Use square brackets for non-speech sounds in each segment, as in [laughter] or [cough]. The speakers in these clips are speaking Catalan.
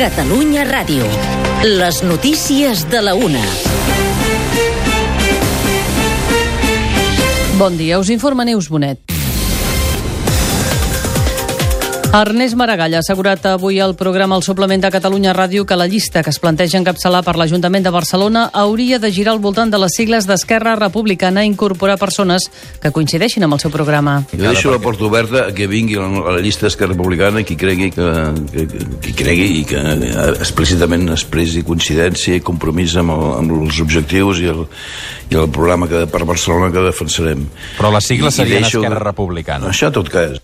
Catalunya Ràdio. Les notícies de la una. Bon dia, us informa Neus Bonet. Ernest Maragall ha assegurat avui al programa El Suplement de Catalunya Ràdio que la llista que es planteja encapçalar per l'Ajuntament de Barcelona hauria de girar al voltant de les sigles d'Esquerra Republicana i incorporar persones que coincideixin amb el seu programa. Jo deixo la porta oberta a que vingui a la llista d'Esquerra Republicana qui cregui que, que, qui cregui i que explícitament expressi coincidència i compromís amb, el, amb els objectius i el, i el programa que, per Barcelona que defensarem. Però les sigles I- i serien deixo- Esquerra Republicana. Això tot cas.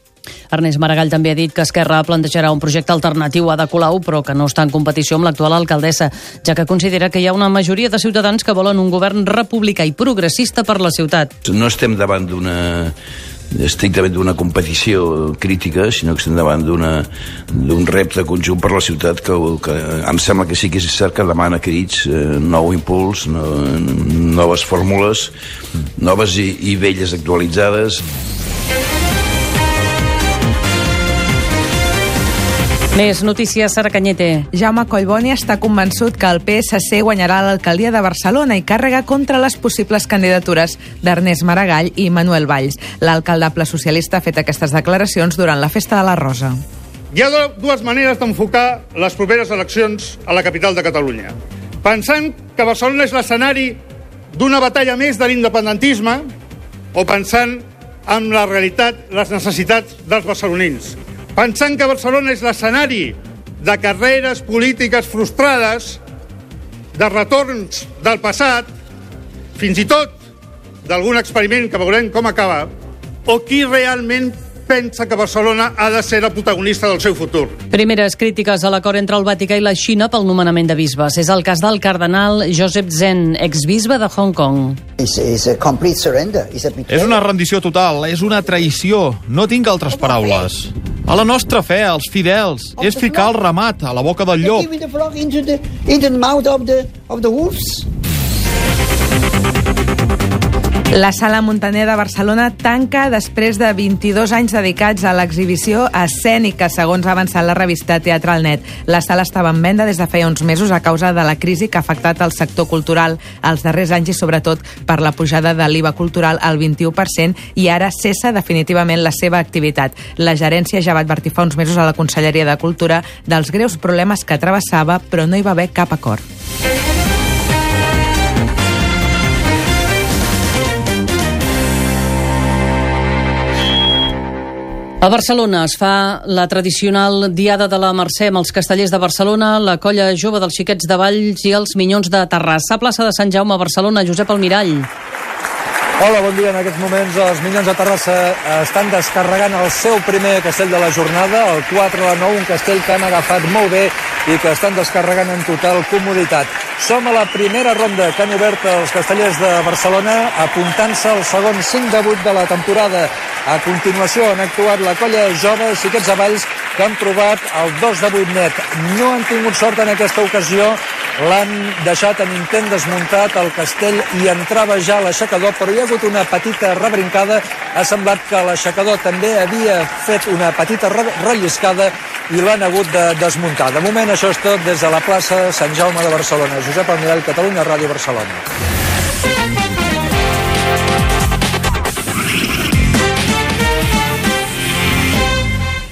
Ernest Maragall també ha dit que Esquerra plantejarà un projecte alternatiu a Ada Colau, però que no està en competició amb l'actual alcaldessa, ja que considera que hi ha una majoria de ciutadans que volen un govern republicà i progressista per la ciutat. No estem davant d'una estrictament d'una competició crítica, sinó que estem davant d'un repte conjunt per la ciutat que, que em sembla que sí que és cert que demana crits, eh, nou impuls, no, noves fórmules, noves i, i velles actualitzades. Més notícies, Sara Canyete. Jaume Collboni està convençut que el PSC guanyarà l'alcaldia de Barcelona i càrrega contra les possibles candidatures d'Ernest Maragall i Manuel Valls. L'alcaldable socialista ha fet aquestes declaracions durant la Festa de la Rosa. Hi ha dues maneres d'enfocar les properes eleccions a la capital de Catalunya. Pensant que Barcelona és l'escenari d'una batalla més de l'independentisme o pensant en la realitat, les necessitats dels barcelonins. Pensant que Barcelona és l'escenari de carreres polítiques frustrades, de retorns del passat, fins i tot d'algun experiment que veurem com acaba, o qui realment pensa que Barcelona ha de ser la protagonista del seu futur. Primeres crítiques a l'acord entre el Vaticà i la Xina pel nomenament de bisbes. És el cas del cardenal Joseph Zen, exbisbe de Hong Kong. It's, it's a complete surrender. It's a És una rendició total, és una traïció. No tinc altres paraules. A la nostra fe, als fidels, és ficar el ramat a la boca del llop. La Sala Montaner de Barcelona tanca després de 22 anys dedicats a l'exhibició escènica, segons ha avançat la revista Teatral Net. La sala estava en venda des de feia uns mesos a causa de la crisi que ha afectat el sector cultural els darrers anys i sobretot per la pujada de l'IVA cultural al 21% i ara cessa definitivament la seva activitat. La gerència ja va advertir fa uns mesos a la Conselleria de Cultura dels greus problemes que travessava, però no hi va haver cap acord. A Barcelona es fa la tradicional Diada de la Mercè amb els castellers de Barcelona, la colla jove dels xiquets de Valls i els minyons de Terrassa, plaça de Sant Jaume, Barcelona, Josep Almirall. Hola, bon dia. En aquests moments els Minyons de Terrassa estan descarregant el seu primer castell de la jornada, el 4 a 9, un castell que han agafat molt bé i que estan descarregant en total comoditat. Som a la primera ronda que han obert els castellers de Barcelona, apuntant-se al segon 5 de 8 de la temporada. A continuació han actuat la colla jove Xiquets de Valls, que han provat el 2 de 8 net. No han tingut sort en aquesta ocasió, l'han deixat en intent desmuntat el castell i entrava ja l'aixecador, però ha hagut una petita rebrincada. Ha semblat que l'aixecador també havia fet una petita re relliscada i l'han hagut de desmuntar. De moment això és tot des de la plaça Sant Jaume de Barcelona. Josep Almirall, Catalunya, Ràdio Barcelona.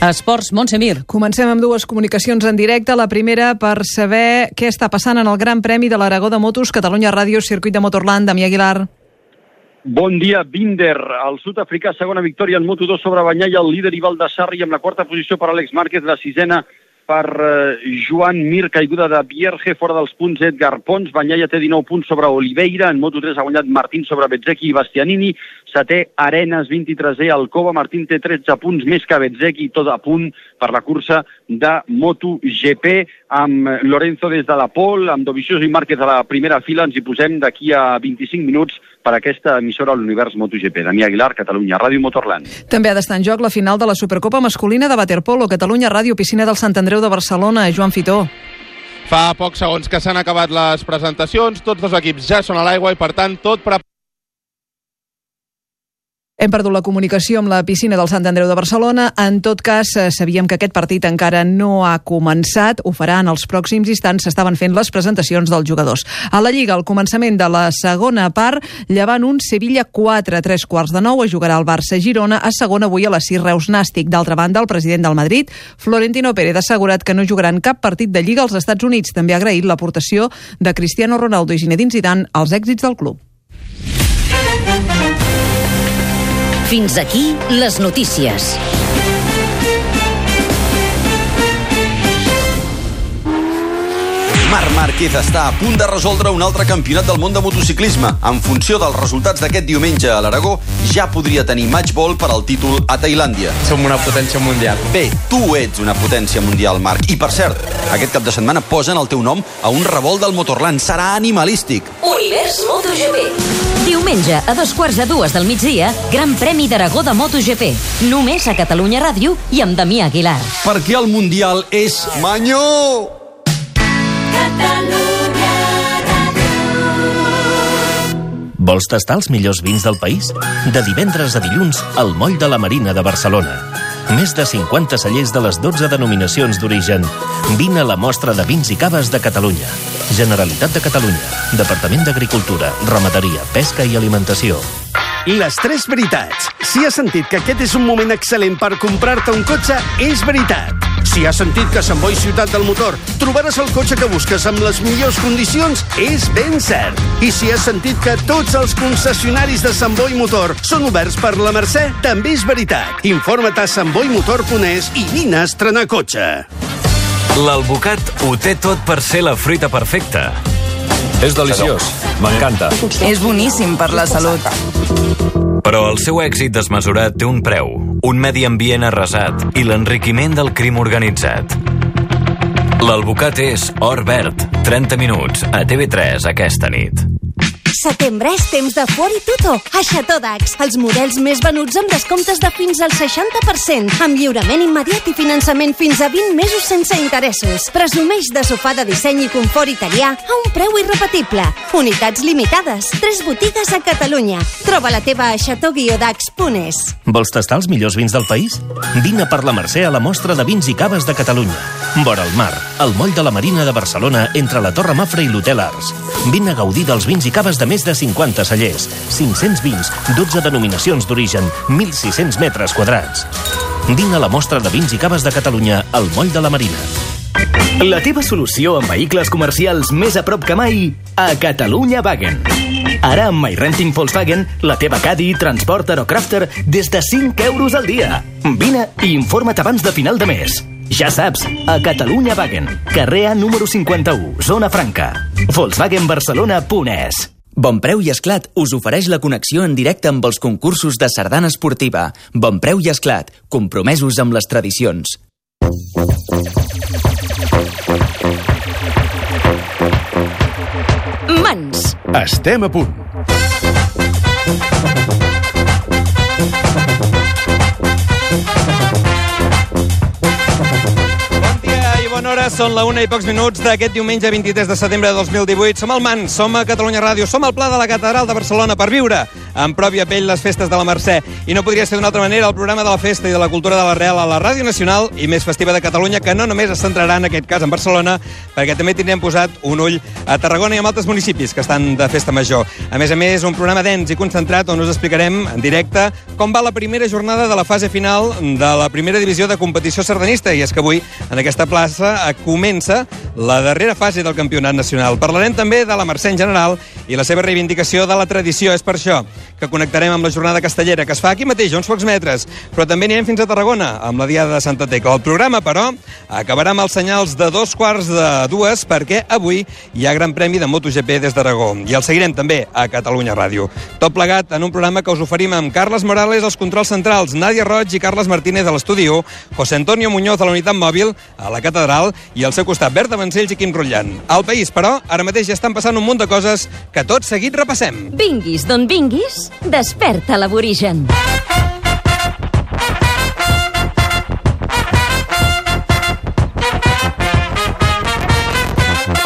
Esports, Montse Mir. Comencem amb dues comunicacions en directe. La primera per saber què està passant en el Gran Premi de l'Aragó de Motos, Catalunya Ràdio, Circuit de Motorland, Damià Aguilar. Bon dia, Binder. El sud-africà, segona victòria en Moto2 sobre Banyai, el líder Ival de Sarri, amb la quarta posició per Àlex Márquez, la sisena per eh, Joan Mir, caiguda de Bierge, fora dels punts Edgar Pons, Banyaia té 19 punts sobre Oliveira, en Moto3 ha guanyat Martín sobre Bezzecchi i Bastianini, setè Arenas, 23è Alcova, Martín té 13 punts més que Bezzecchi, tot a punt per la cursa de MotoGP, amb Lorenzo des de la Pol, amb Dovizioso i Márquez a la primera fila, ens hi posem d'aquí a 25 minuts per aquesta emissora a l'univers MotoGP. Damià Aguilar, Catalunya, Ràdio Motorland. També ha d'estar en joc la final de la Supercopa masculina de Waterpolo, Catalunya Ràdio, Piscina del Sant Andreu de Barcelona, Joan Fitó. Fa pocs segons que s'han acabat les presentacions, tots dos equips ja són a l'aigua i, per tant, tot preparat Hem perdut la comunicació amb la piscina del Sant Andreu de Barcelona. En tot cas, eh, sabíem que aquest partit encara no ha començat. Ho farà en els pròxims instants. S'estaven fent les presentacions dels jugadors. A la Lliga, al començament de la segona part, llevant un Sevilla 4 a 3 quarts de 9, es jugarà el Barça-Girona a segona avui a les 6 Reus Nàstic. D'altra banda, el president del Madrid, Florentino Pérez, ha assegurat que no jugaran cap partit de Lliga als Estats Units. També ha agraït l'aportació de Cristiano Ronaldo i Zinedine Zidane als èxits del club. Fins aquí les notícies. Marc Márquez està a punt de resoldre un altre campionat del món de motociclisme. En funció dels resultats d'aquest diumenge a l'Aragó, ja podria tenir matchball per al títol a Tailàndia. Som una potència mundial. Bé, tu ets una potència mundial, Marc. I per cert, aquest cap de setmana posen el teu nom a un revolt del Motorland. Serà animalístic. Univers MotoGP. Diumenge, a dos quarts de dues del migdia, Gran Premi d'Aragó de MotoGP. Només a Catalunya Ràdio i amb Damià Aguilar. Perquè el Mundial és Manyó! Vols tastar els millors vins del país? De divendres a dilluns, al Moll de la Marina de Barcelona. Més de 50 cellers de les 12 denominacions d'origen. Vine a la mostra de vins i caves de Catalunya. Generalitat de Catalunya. Departament d'Agricultura, Ramaderia, Pesca i Alimentació. Les tres veritats. Si has sentit que aquest és un moment excel·lent per comprar-te un cotxe, és veritat. Si has sentit que a Sant Boi Ciutat del Motor trobaràs el cotxe que busques amb les millors condicions, és ben cert. I si has sentit que tots els concessionaris de Sant Boi Motor són oberts per la Mercè, també és veritat. Informa't a santboimotor.es i vine a estrenar cotxe. L'Albocat ho té tot per ser la fruita perfecta. És deliciós. M'encanta. És boníssim per la salut. Però el seu èxit desmesurat té un preu, un medi ambient arrasat i l'enriquiment del crim organitzat. L'Albocat és Or Verd, 30 minuts, a TV3 aquesta nit. Setembre és temps de i Tuto a Chateau Dax. Els models més venuts amb descomptes de fins al 60%, amb lliurament immediat i finançament fins a 20 mesos sense interessos. Presumeix de sofà de disseny i confort italià a un preu irrepetible. Unitats limitades. Tres botigues a Catalunya. Troba la teva a chateau-dax.es. Vols tastar els millors vins del país? Vine per la Mercè a la mostra de vins i caves de Catalunya. Vora el mar, al moll de la Marina de Barcelona, entre la Torre Mafra i l'Hotel Ars. Vine a gaudir dels vins i caves de més de 50 cellers, 500 vins, 12 denominacions d'origen, 1.600 metres quadrats. Vine a la mostra de vins i caves de Catalunya al moll de la Marina. La teva solució en vehicles comercials més a prop que mai a Catalunya Wagen. Ara amb MyRenting Volkswagen, la teva Caddy, Transport Aerocrafter des de 5 euros al dia. Vine i informa't abans de final de mes. Ja saps, a Catalunya Wagen, carrer número 51, Zona Franca. Volkswagenbarcelona.es Bon Preu i Esclat us ofereix la connexió en directe amb els concursos de sardana esportiva. Bon Preu i Esclat, compromesos amb les tradicions. Mans. Estem a punt. Hora, són la una i pocs minuts d'aquest diumenge 23 de setembre de 2018. Som al MAN, som a Catalunya Ràdio, som al Pla de la Catedral de Barcelona per viure en pròpia pell les festes de la Mercè. I no podria ser d'una altra manera el programa de la festa i de la cultura de la Real a la Ràdio Nacional i més festiva de Catalunya, que no només es centrarà en aquest cas en Barcelona, perquè també tindrem posat un ull a Tarragona i a altres municipis que estan de festa major. A més a més, un programa dens i concentrat on us explicarem en directe com va la primera jornada de la fase final de la primera divisió de competició sardanista. I és que avui, en aquesta plaça, comença la darrera fase del campionat nacional. Parlarem també de la Mercè en general i la seva reivindicació de la tradició. És per això que connectarem amb la jornada castellera, que es fa aquí mateix, a uns pocs metres, però també anirem fins a Tarragona, amb la Diada de Santa Tecla. El programa, però, acabarà amb els senyals de dos quarts de dues, perquè avui hi ha Gran Premi de MotoGP des d'Aragó. I el seguirem també a Catalunya Ràdio. Tot plegat en un programa que us oferim amb Carles Morales als controls centrals, Nàdia Roig i Carles Martínez a l'estudi José Antonio Muñoz a la unitat mòbil, a la catedral, i al seu costat Berta Vancells i Quim Rotllant. Al país, però, ara mateix ja estan passant un munt de coses que tot seguit repassem. Vinguis d'on vinguis, desperta l'aborigen.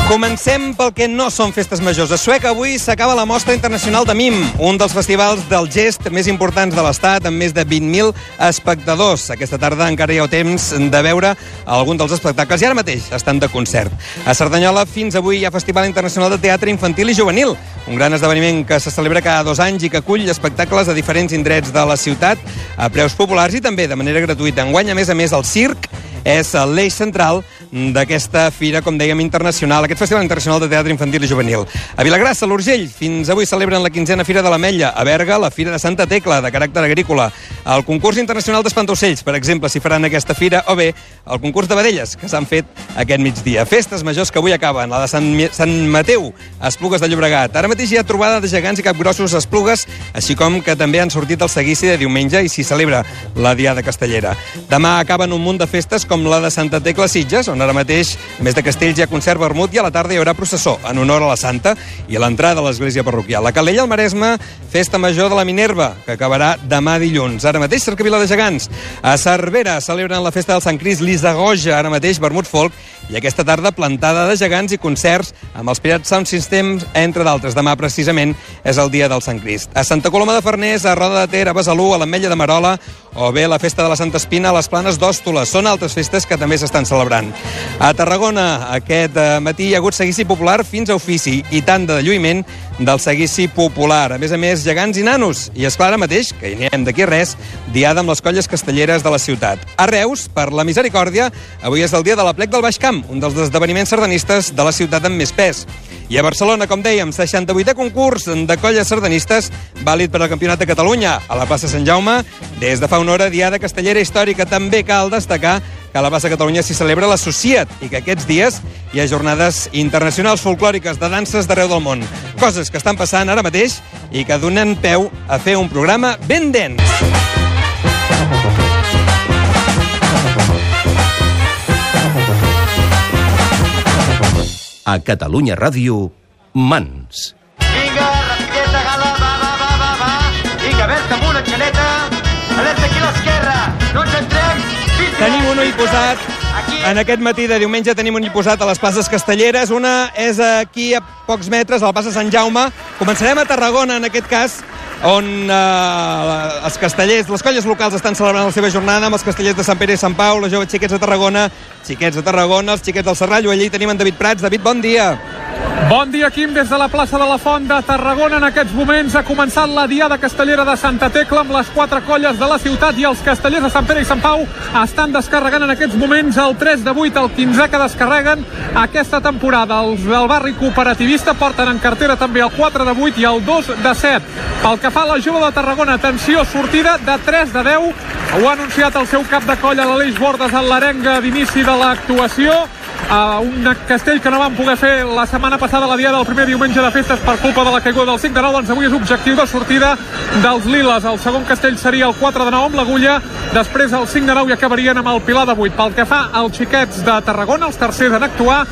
Comencem pel que no són festes majors. A Sueca avui s'acaba la Mostra Internacional de MIM, un dels festivals del gest més importants de l'Estat, amb més de 20.000 espectadors. Aquesta tarda encara hi ha temps de veure algun dels espectacles i ara mateix estan de concert. A Cerdanyola fins avui hi ha Festival Internacional de Teatre Infantil i Juvenil, un gran esdeveniment que se celebra cada dos anys i que acull espectacles a diferents indrets de la ciutat a preus populars i també de manera gratuïta. Enguany, a més a més, el circ és l'eix central d'aquesta fira, com dèiem, internacional, aquest Festival Internacional de Teatre Infantil i Juvenil. A Vilagrassa, l'Urgell, fins avui celebren la quinzena Fira de l'Ametlla. A Berga, la Fira de Santa Tecla, de caràcter agrícola. El concurs internacional d'espantocells, per exemple, si faran aquesta fira, o bé el concurs de vedelles, que s'han fet aquest migdia. Festes majors que avui acaben, la de Sant, Sant Mateu, a Esplugues de Llobregat. Ara mateix hi ha trobada de gegants i capgrossos a Esplugues, així com que també han sortit el seguici de diumenge i s'hi celebra la Diada Castellera. Demà acaben un munt de festes com la de Santa Tecla Sitges, on ara mateix, a més de castells, hi ha concert vermut i a la tarda hi haurà processó en honor a la Santa i a l'entrada a l'església parroquial. La Calella al Maresme, festa major de la Minerva, que acabarà demà dilluns. Ara mateix, Cercavila de Gegants. A Cervera celebren la festa del Sant Cris Lisagoja, ara mateix vermut folk, i aquesta tarda plantada de gegants i concerts amb els Pirats Sound Systems, entre d'altres. Demà, precisament, és el dia del Sant Crist. A Santa Coloma de Farners, a Roda de Ter, a Besalú, a l'Ametlla de Marola, o bé la festa de la Santa Espina a les Planes d'Òstola. Són altres festes que també s'estan celebrant. A Tarragona, aquest eh, matí hi ha hagut seguici popular fins a ofici i tant de lluïment del seguici popular. A més a més, gegants i nanos. I és clar, ara mateix, que hi anem d'aquí res, diada amb les colles castelleres de la ciutat. A Reus, per la misericòrdia, avui és el dia de la plec del Baix Camp, un dels esdeveniments sardanistes de la ciutat amb més pes. I a Barcelona, com dèiem, 68è concurs de colles sardanistes, vàlid per al Campionat de Catalunya. A la plaça Sant Jaume, des de fa una hora, Diada Castellera Històrica. També cal destacar que a la plaça Catalunya s'hi celebra l'Associat i que aquests dies hi ha jornades internacionals folclòriques de danses d'arreu del món. Coses que estan passant ara mateix i que donen peu a fer un programa ben dens. A Catalunya Ràdio, Mans. Posat. En aquest matí de diumenge tenim un posat a les places castelleres. Una és aquí a pocs metres, a la plaça Sant Jaume. Començarem a Tarragona, en aquest cas, on eh, els castellers, les colles locals estan celebrant la seva jornada amb els castellers de Sant Pere i Sant Pau, les joves xiquets de Tarragona, xiquets de Tarragona, els xiquets del Serrallo. Allí tenim en David Prats. David, bon dia. Bon dia, Quim, des de la plaça de la Font de Tarragona. En aquests moments ha començat la Diada Castellera de Santa Tecla amb les quatre colles de la ciutat i els castellers de Sant Pere i Sant Pau estan descarregant en aquests moments el 3 de 8, el 15 que descarreguen aquesta temporada. Els del barri cooperativista porten en cartera també el 4 de 8 i el 2 de 7. Pel que fa a la jove de Tarragona, atenció, sortida de 3 de 10. Ho ha anunciat el seu cap de colla, l'Aleix Bordes, en l'arenga d'inici de l'actuació a un castell que no van poder fer la setmana passada la dia del primer diumenge de festes per culpa de la caiguda del 5 de 9, doncs avui és objectiu de sortida dels Liles. El segon castell seria el 4 de 9 amb l'agulla, després el 5 de 9 i acabarien amb el Pilar de 8. Pel que fa als xiquets de Tarragona, els tercers en actuar,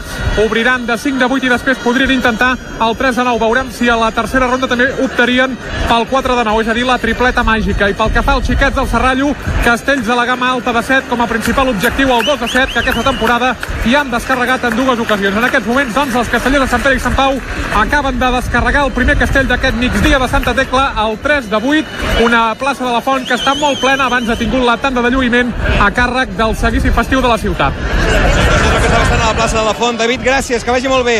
obriran de 5 de 8 i després podrien intentar el 3 de 9. Veurem si a la tercera ronda també optarien pel 4 de 9, és a dir, la tripleta màgica. I pel que fa als xiquets del Serrallo, castells de la gamma alta de 7 com a principal objectiu el 2 de 7, que aquesta temporada hi han descarregat en dues ocasions. En aquests moments, doncs, els castellers de Sant Pere i Sant Pau acaben de descarregar el primer castell d'aquest migdia de Santa Tecla, el 3 de 8, una plaça de la Font que està molt plena, abans ha tingut la tanda de lluïment a càrrec del seguici festiu de la ciutat. Passant a la plaça de la Font. David, gràcies, que vagi molt bé.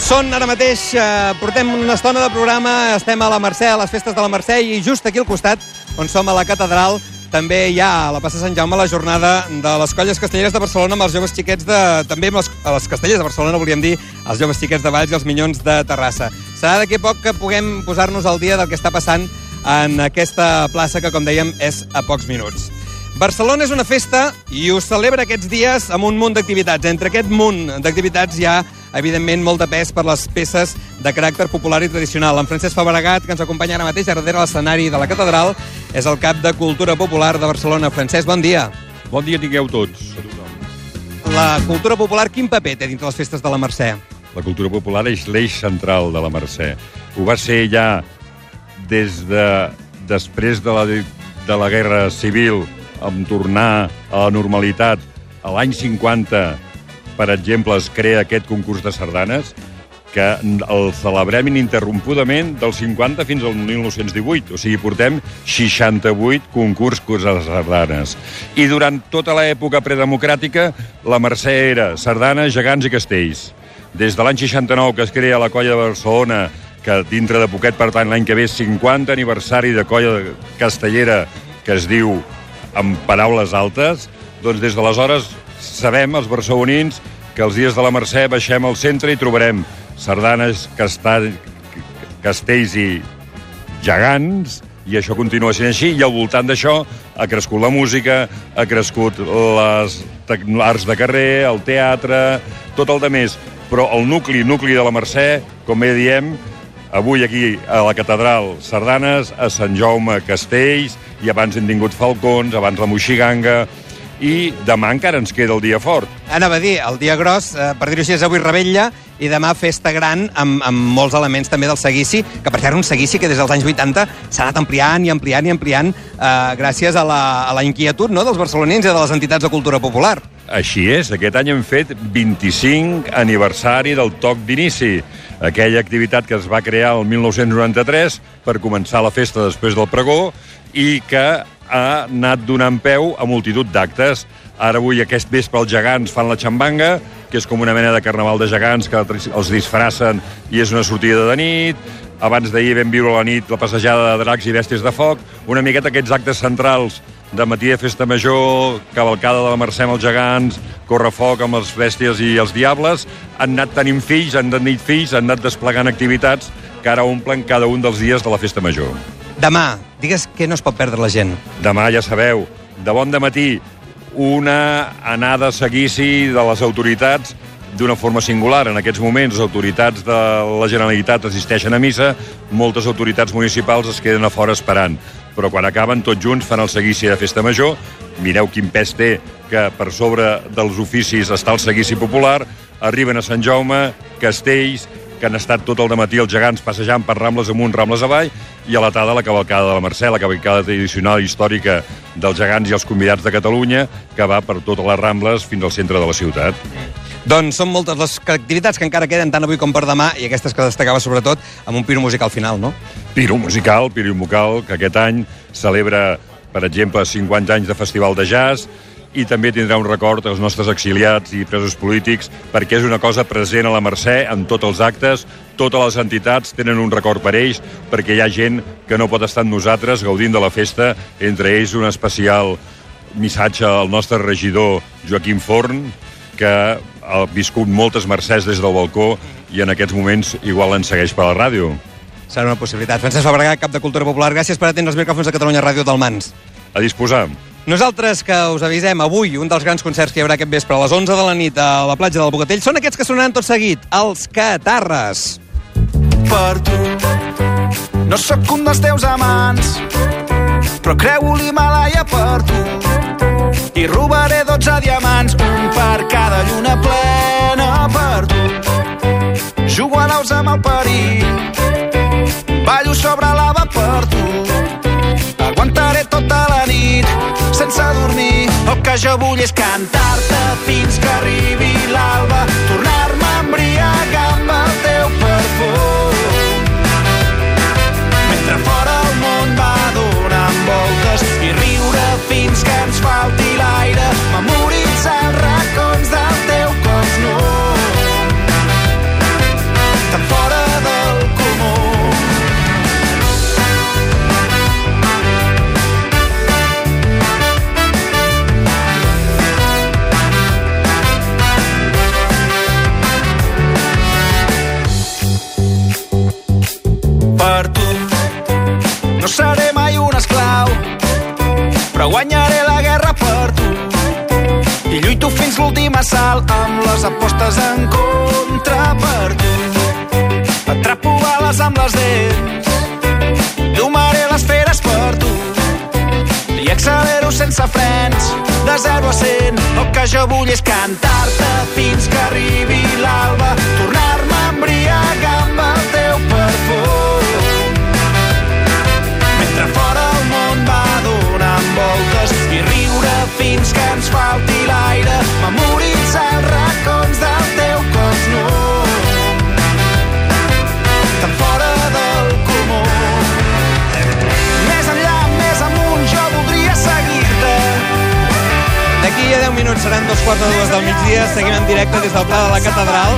Són ara mateix, eh, portem una estona de programa, estem a la Mercè, a les festes de la Mercè, i just aquí al costat, on som a la catedral, també hi ha a la plaça Sant Jaume la jornada de les colles castelleres de Barcelona amb els joves xiquets de... també amb les, les castellers de Barcelona, volíem dir, els joves xiquets de Valls i els minyons de Terrassa. Serà d'aquí a poc que puguem posar-nos al dia del que està passant en aquesta plaça que, com dèiem, és a pocs minuts. Barcelona és una festa i us celebra aquests dies amb un munt d'activitats. Entre aquest munt d'activitats hi ha, evidentment, molt de pes per les peces de caràcter popular i tradicional. En Francesc Fabregat, que ens acompanya ara mateix darrere l'escenari de la catedral, és el cap de Cultura Popular de Barcelona. Francesc, bon dia. Bon dia tingueu tots. La cultura popular, quin paper té dintre les festes de la Mercè? La cultura popular és l'eix central de la Mercè. Ho va ser ja des de després de la, de la Guerra Civil, amb tornar a la normalitat a l'any 50, per exemple, es crea aquest concurs de sardanes, que el celebrem ininterrompudament del 50 fins al 1918. O sigui, portem 68 concursos de sardanes. I durant tota l'època predemocràtica, la Mercè era sardanes, gegants i castells. Des de l'any 69, que es crea la colla de Barcelona, que dintre de poquet, per tant, l'any que ve, 50 aniversari de colla castellera, que es diu amb paraules altes, doncs des d'aleshores sabem, els barcelonins, que els dies de la Mercè baixem al centre i trobarem sardanes, castall, castells i gegants, i això continua sent així, i al voltant d'això ha crescut la música, ha crescut les arts de carrer, el teatre, tot el de més. Però el nucli, nucli de la Mercè, com bé diem, avui aquí a la catedral Sardanes, a Sant Jaume Castells, i abans hem tingut Falcons, abans la Moixiganga, i demà encara ens queda el dia fort. Anava a dir, el dia gros, eh, per dir-ho així, és avui Rebella, i demà festa gran amb, amb molts elements també del seguici, que per cert un seguici que des dels anys 80 s'ha anat ampliant i ampliant i ampliant eh, gràcies a la, a la inquietud no, dels barcelonins i de les entitats de cultura popular. Així és, aquest any hem fet 25 aniversari del toc d'inici, aquella activitat que es va crear el 1993 per començar la festa després del pregó i que ha anat donant peu a multitud d'actes. Ara avui, aquest vespre, els gegants fan la xambanga, que és com una mena de carnaval de gegants que els disfracen i és una sortida de nit. Abans d'ahir vam viure la nit la passejada de dracs i bèsties de foc. Una miqueta aquests actes centrals de matí de festa major, cavalcada de la Mercè amb els gegants, correfoc amb les bèsties i els diables, han anat tenint fills, han tenit fills, han anat desplegant activitats que ara omplen cada un dels dies de la festa major. Demà, digues que no es pot perdre la gent. Demà, ja sabeu, de bon de matí, una anada a seguici de les autoritats d'una forma singular. En aquests moments, les autoritats de la Generalitat assisteixen a missa, moltes autoritats municipals es queden a fora esperant. Però quan acaben tots junts fan el seguici de festa major, mireu quin pes té que per sobre dels oficis està el seguici popular, arriben a Sant Jaume, Castells, que han estat tot el matí els gegants passejant per Rambles amunt, Rambles avall, i a la tarda la cavalcada de la Mercè, la cavalcada tradicional i històrica dels gegants i els convidats de Catalunya, que va per totes les Rambles fins al centre de la ciutat. Doncs són moltes les activitats que encara queden tant avui com per demà i aquestes que destacava sobretot amb un piro musical final, no? Piro musical, piro musical, que aquest any celebra, per exemple, 50 anys de Festival de Jazz, i també tindrà un record als nostres exiliats i presos polítics perquè és una cosa present a la Mercè en tots els actes, totes les entitats tenen un record per ells perquè hi ha gent que no pot estar amb nosaltres gaudint de la festa, entre ells un especial missatge al nostre regidor Joaquim Forn que ha viscut moltes mercès des del balcó i en aquests moments igual ens segueix per la ràdio. Serà una possibilitat. Francesc Fabregat, cap de Cultura Popular, gràcies per atendre els micròfons de Catalunya Ràdio del Mans. A disposar. Nosaltres que us avisem avui, un dels grans concerts que hi haurà aquest vespre a les 11 de la nit a la platja del Bogatell són aquests que sonaran tot seguit, els Catarres. Per tu. No sóc un dels teus amants però creu l'Himalaya per tu. I robaré 12 diamants un per cada lluna plena per tu. Jugo a naus amb el perill ballo sobre lava per tu. Aguantaré tota la nit sense dormir. El que jo vull és cantar-te fins que arribi l'alba, tornar-me a embriagar amb el teu perfum. Les apostes en contra per tu. Atrapo bales amb les dents, domaré les feres per tu. I accelero sense frens, de 0 a 100. El que jo vull és cantar-te fins que arribi l'alba, tornar-me directe des del Pla de la Catedral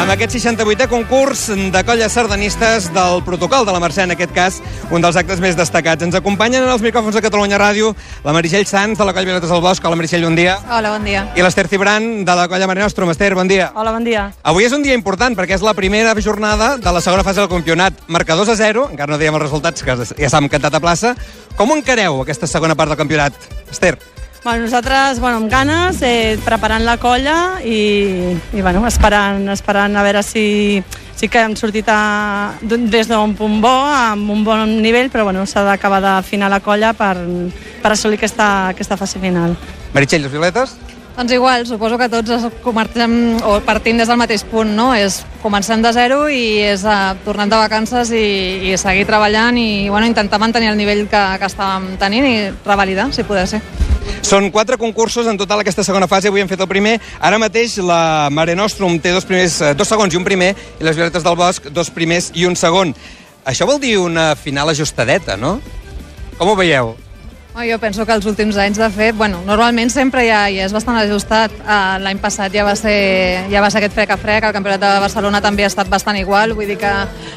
amb aquest 68è concurs de colles sardanistes del protocol de la Mercè, en aquest cas, un dels actes més destacats. Ens acompanyen en els micròfons de Catalunya Ràdio la Meritxell Sanz, de la colla Violetes del Bosc. Hola, Meritxell, bon dia. Hola, bon dia. I l'Ester Cibran, de la colla Mare Nostrum. Ester, bon dia. Hola, bon dia. Avui és un dia important perquè és la primera jornada de la segona fase del campionat. Marcadors a 0, encara no diem els resultats, que ja s'han cantat a plaça. Com encareu aquesta segona part del campionat? Esther. Bueno, nosaltres, bueno, amb ganes, eh, preparant la colla i, i bueno, esperant, esperant a veure si, sí que hem sortit a, d'un- des d'un punt bo, amb un bon nivell, però bueno, s'ha d'acabar d'afinar la colla per, per assolir aquesta, aquesta fase final. Meritxell, les violetes? Doncs igual, suposo que tots es comencem, o partim des del mateix punt, no? És comencem de zero i és uh, tornant de vacances i, i seguir treballant i bueno, intentar mantenir el nivell que, que estàvem tenint i revalidar, si poder ser. Són quatre concursos en total aquesta segona fase, avui hem fet el primer. Ara mateix la Mare Nostrum té dos, primers, eh, dos segons i un primer, i les Violetes del Bosc dos primers i un segon. Això vol dir una final ajustadeta, no? Com ho veieu? Jo penso que els últims anys, de fet, bueno, normalment sempre ja, ja és bastant ajustat. Uh, L'any passat ja va, ser, ja va ser aquest frec a frec, el Campionat de Barcelona també ha estat bastant igual, vull dir que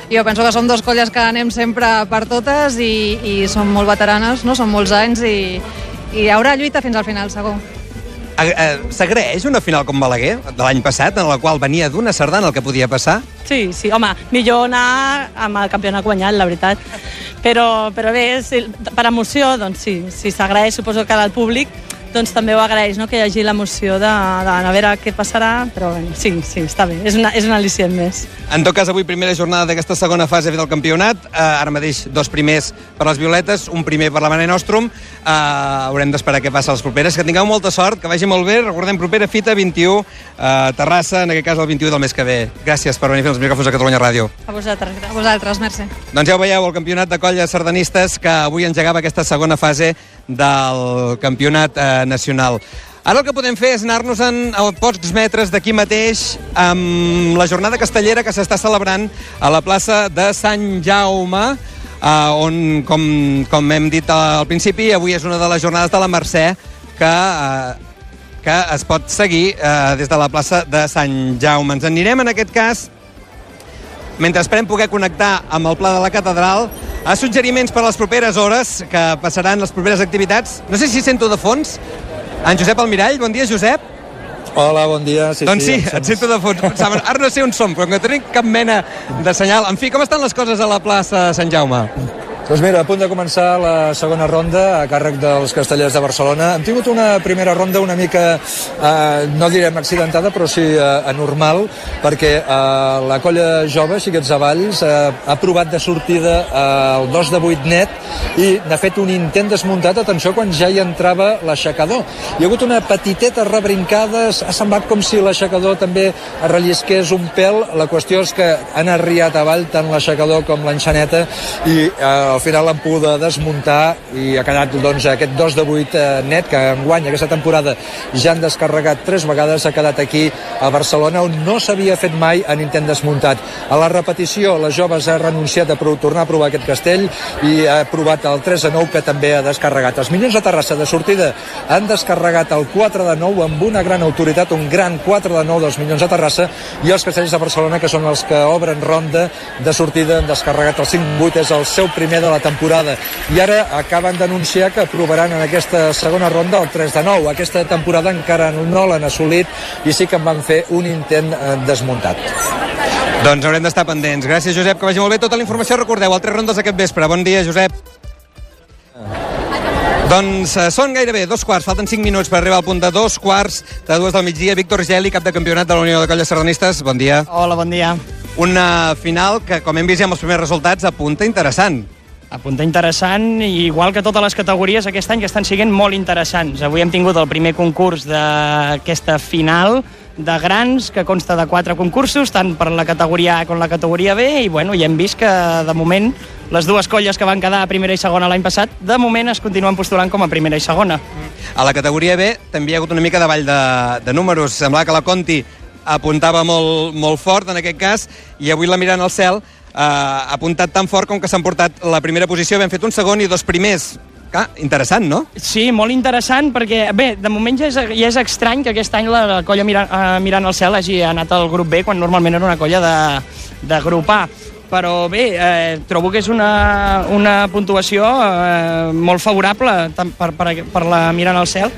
jo penso que som dos colles que anem sempre per totes i, i som molt veteranes, no? són molts anys i, i hi haurà lluita fins al final, segur. Eh, S'agraeix una final com Balaguer, de l'any passat, en la qual venia d'una sardana el que podia passar? Sí, sí, home, millor anar amb el campionat guanyat, la veritat. Però, però bé, sí, per emoció, doncs sí, si s'agraeix, suposo que al públic doncs també ho agraeix, no?, que hi hagi l'emoció de, de, a veure què passarà, però bé, sí, sí, està bé, és, una, és un al·licient més. En tot cas, avui primera jornada d'aquesta segona fase del campionat. Eh, ara mateix dos primers per les Violetes, un primer per la Mare Nostrum. Eh, haurem d'esperar què passa a les properes. Que tingueu molta sort, que vagi molt bé. Recordem, propera fita 21, eh, Terrassa, en aquest cas el 21 del mes que ve. Gràcies per venir a fer els micròfons a Catalunya Ràdio. A vosaltres, a vosaltres, merci. Doncs ja ho veieu, el campionat de colles sardanistes que avui engegava aquesta segona fase del campionat eh, nacional. Ara el que podem fer és anar-nos en pocs metres d'aquí mateix amb la jornada castellera que s'està celebrant a la plaça de Sant Jaume, eh, on, com, com hem dit al principi, avui és una de les jornades de la Mercè que, eh, que es pot seguir eh, des de la plaça de Sant Jaume. Ens en anirem, en aquest cas, mentre esperem poder connectar amb el Pla de la Catedral, a suggeriments per a les properes hores, que passaran les properes activitats. No sé si sento de fons en Josep Almirall. Bon dia, Josep. Hola, bon dia. Sí, doncs sí, em et sento de fons. Pensava, ara no sé on som, però que no tenim cap mena de senyal. En fi, com estan les coses a la plaça de Sant Jaume? Doncs mira, a punt de començar la segona ronda a càrrec dels castellers de Barcelona. Hem tingut una primera ronda una mica, eh, no direm accidentada, però sí eh, anormal, perquè eh, la colla jove, Xiquets de Valls, eh, ha provat de sortida eh, el 2 de 8 net i n'ha fet un intent desmuntat, atenció, quan ja hi entrava l'aixecador. Hi ha hagut una petiteta rebrincada, ha semblat com si l'aixecador també rellisqués un pèl. La qüestió és que han arriat avall tant l'aixecador com l'enxaneta i eh, al final l'han pogut desmuntar i ha quedat doncs, aquest 2 de 8 eh, net que enguany aquesta temporada ja han descarregat tres vegades, ha quedat aquí a Barcelona on no s'havia fet mai en intent desmuntat. A la repetició les joves ha renunciat a tornar a provar aquest castell i ha provat el 3 de 9 que també ha descarregat. Els Minyons de Terrassa de sortida han descarregat el 4 de 9 amb una gran autoritat, un gran 4 de 9 dels Minyons de Terrassa i els castells de Barcelona que són els que obren ronda de sortida han descarregat el 5-8 és el seu primer de la temporada i ara acaben d'anunciar que aprovaran en aquesta segona ronda el 3 de 9 aquesta temporada encara no l'han assolit i sí que en van fer un intent eh, desmuntat Doncs haurem d'estar pendents. Gràcies, Josep, que vagi molt bé. Tota la informació, recordeu, al tres rondes aquest vespre. Bon dia, Josep. Doncs eh, són gairebé dos quarts, falten cinc minuts per arribar al punt de dos quarts de dues del migdia. Víctor Geli, cap de campionat de la Unió de Colles Sardanistes, bon dia. Hola, bon dia. Una final que, com hem vist ja amb els primers resultats, apunta interessant. Apunta interessant, igual que totes les categories aquest any que estan siguent molt interessants. Avui hem tingut el primer concurs d'aquesta final de grans, que consta de quatre concursos, tant per la categoria A com la categoria B, i bueno, ja hem vist que de moment les dues colles que van quedar a primera i segona l'any passat, de moment es continuen postulant com a primera i segona. A la categoria B també hi ha hagut una mica de ball de, de números. Semblava que la Conti apuntava molt, molt fort en aquest cas i avui la mirant al cel ha apuntat tan fort com que s'han portat la primera posició. Hem fet un segon i dos primers. Ah, interessant, no? Sí, molt interessant, perquè, bé, de moment ja és, ja és estrany que aquest any la, la colla mirant, uh, mirant al cel hagi anat al grup B, quan normalment era una colla de, de grup A. Però bé, eh, trobo que és una, una puntuació eh, molt favorable per, per, per la mirant al cel,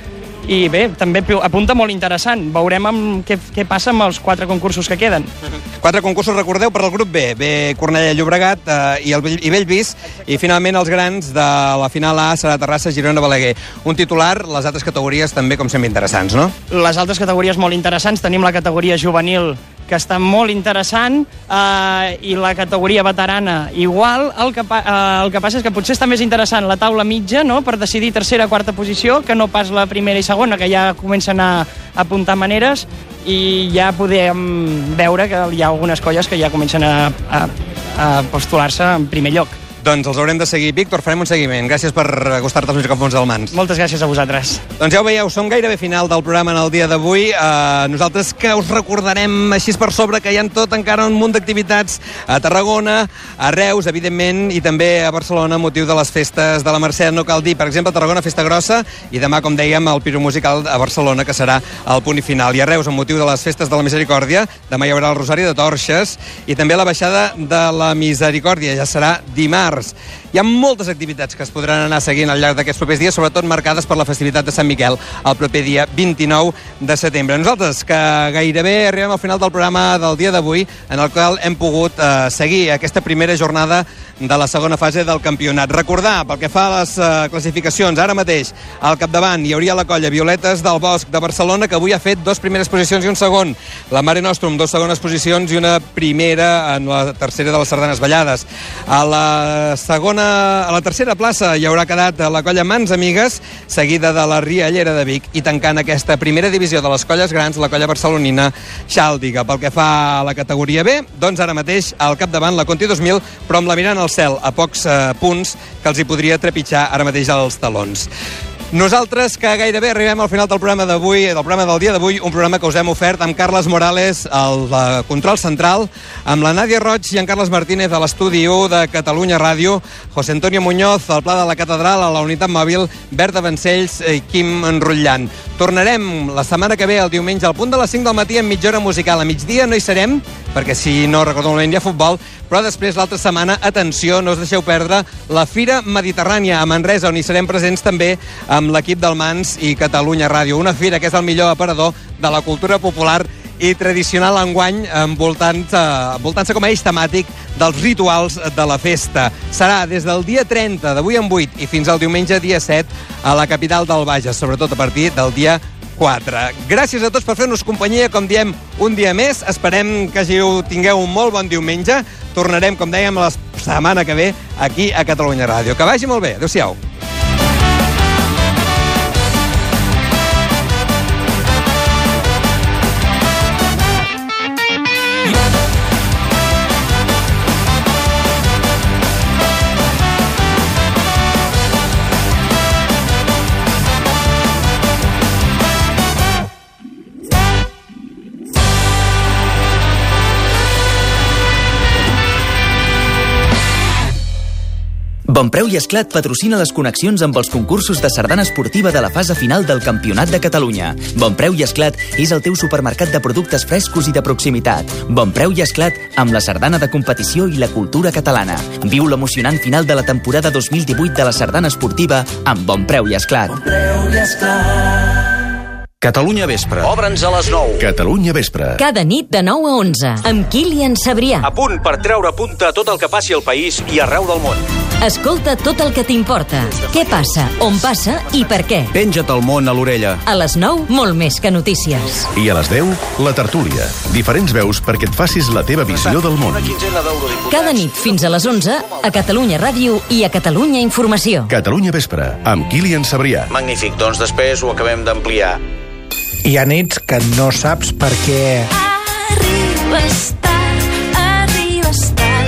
i bé, també apunta molt interessant. Veurem amb què, què passa amb els quatre concursos que queden. [laughs] Quatre concursos, recordeu, per al grup B. B, Cornellà Llobregat eh, i, el, i Bellvis. I finalment els grans de la final A serà Terrassa, Girona, Balaguer. Un titular, les altres categories també, com sempre, interessants, no? Les altres categories molt interessants. Tenim la categoria juvenil, que està molt interessant, eh, i la categoria veterana igual. El que, eh, el que passa és que potser està més interessant la taula mitja, no?, per decidir tercera o quarta posició, que no pas la primera i segona, que ja comencen a, a apuntar maneres, i ja podem veure que hi ha algunes colles que ja comencen a, a, a postular-se en primer lloc. Doncs els haurem de seguir. Víctor, farem un seguiment. Gràcies per acostar-te als micròfons del Mans. Moltes gràcies a vosaltres. Doncs ja ho veieu, som gairebé final del programa en el dia d'avui. Uh, nosaltres que us recordarem així per sobre que hi ha tot encara un munt d'activitats a Tarragona, a Reus, evidentment, i també a Barcelona, motiu de les festes de la Mercè. No cal dir, per exemple, a Tarragona, Festa Grossa, i demà, com dèiem, el Piro Musical a Barcelona, que serà el punt i final. I a Reus, amb motiu de les festes de la Misericòrdia, demà hi haurà el Rosari de Torxes, i també la baixada de la Misericòrdia, ja serà dimarts dimarts. Hi ha moltes activitats que es podran anar seguint al llarg d'aquests propers dies, sobretot marcades per la festivitat de Sant Miquel el proper dia 29 de setembre. Nosaltres, que gairebé arribem al final del programa del dia d'avui, en el qual hem pogut eh, seguir aquesta primera jornada de la segona fase del campionat. Recordar, pel que fa a les eh, classificacions, ara mateix al capdavant hi hauria la colla Violetes del Bosc de Barcelona, que avui ha fet dos primeres posicions i un segon. La Mare Nostrum, dos segones posicions i una primera en la tercera de les sardanes ballades. A la segona, a la tercera plaça hi haurà quedat la colla Mans Amigues, seguida de la Riallera de Vic i tancant aquesta primera divisió de les colles grans, la colla barcelonina Xàldiga. Pel que fa a la categoria B, doncs ara mateix al capdavant la Conti 2000, però amb la mirant al cel a pocs eh, punts que els hi podria trepitjar ara mateix als talons. Nosaltres, que gairebé arribem al final del programa d'avui, del programa del dia d'avui, un programa que us hem ofert amb Carles Morales al eh, control central, amb la Nàdia Roig i en Carles Martínez a l'estudi 1 de Catalunya Ràdio, José Antonio Muñoz al Pla de la Catedral, a la unitat mòbil, Berta Vancells i Quim Enrotllant. Tornarem la setmana que ve, el diumenge, al punt de les 5 del matí, amb mitja hora musical. A migdia no hi serem, perquè si no recordo malament hi ha futbol, però després l'altra setmana, atenció, no us deixeu perdre la Fira Mediterrània a Manresa, on hi serem presents també amb l'equip del Mans i Catalunya Ràdio. Una fira que és el millor aparador de la cultura popular i tradicional enguany envoltant-se envoltant com a eix temàtic dels rituals de la festa. Serà des del dia 30 d'avui en 8 i fins al diumenge dia 7 a la capital del Bages, sobretot a partir del dia 4. Gràcies a tots per fer-nos companyia, com diem, un dia més. Esperem que hàgiu, tingueu un molt bon diumenge. Tornarem, com dèiem, la setmana que ve aquí a Catalunya Ràdio. Que vagi molt bé. Adéu-siau. Bonpreu i Esclat patrocina les connexions amb els concursos de sardana esportiva de la fase final del Campionat de Catalunya. Bonpreu i Esclat és el teu supermercat de productes frescos i de proximitat. Bonpreu i Esclat amb la sardana de competició i la cultura catalana. Viu l'emocionant final de la temporada 2018 de la sardana esportiva amb Bonpreu i Esclat. Catalunya Vespre. Obre'ns a les 9. Catalunya Vespre. Cada nit de 9 a 11, amb Kilian Sabrià. A punt per treure punta a tot el que passi al país i arreu del món. Escolta tot el que t'importa. Què passa, on passa i per què. Penja't el món a l'orella. A les 9, molt més que notícies. I a les 10, la tertúlia. Diferents veus perquè et facis la teva visió del món. Cada nit fins a les 11, a Catalunya Ràdio i a Catalunya Informació. Catalunya Vespre, amb Kilian Sabrià. Magnífic, doncs després ho acabem d'ampliar. Hi ha nits que no saps per què Arribes.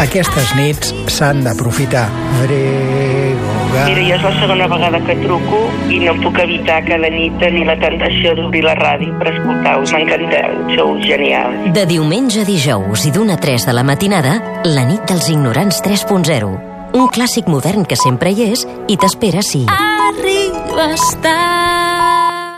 Aquestes nits s'han d'aprofitar. Bregoga. Mira, jo és la segona vegada que truco i no puc evitar cada nit tenir la tentació d'obrir la ràdio per escoltar-vos. M'encanteu, sou genials. De diumenge a dijous i d'una a 3 de la matinada, la nit dels ignorants 3.0. Un clàssic modern que sempre hi és i t'espera si... Arribes tard.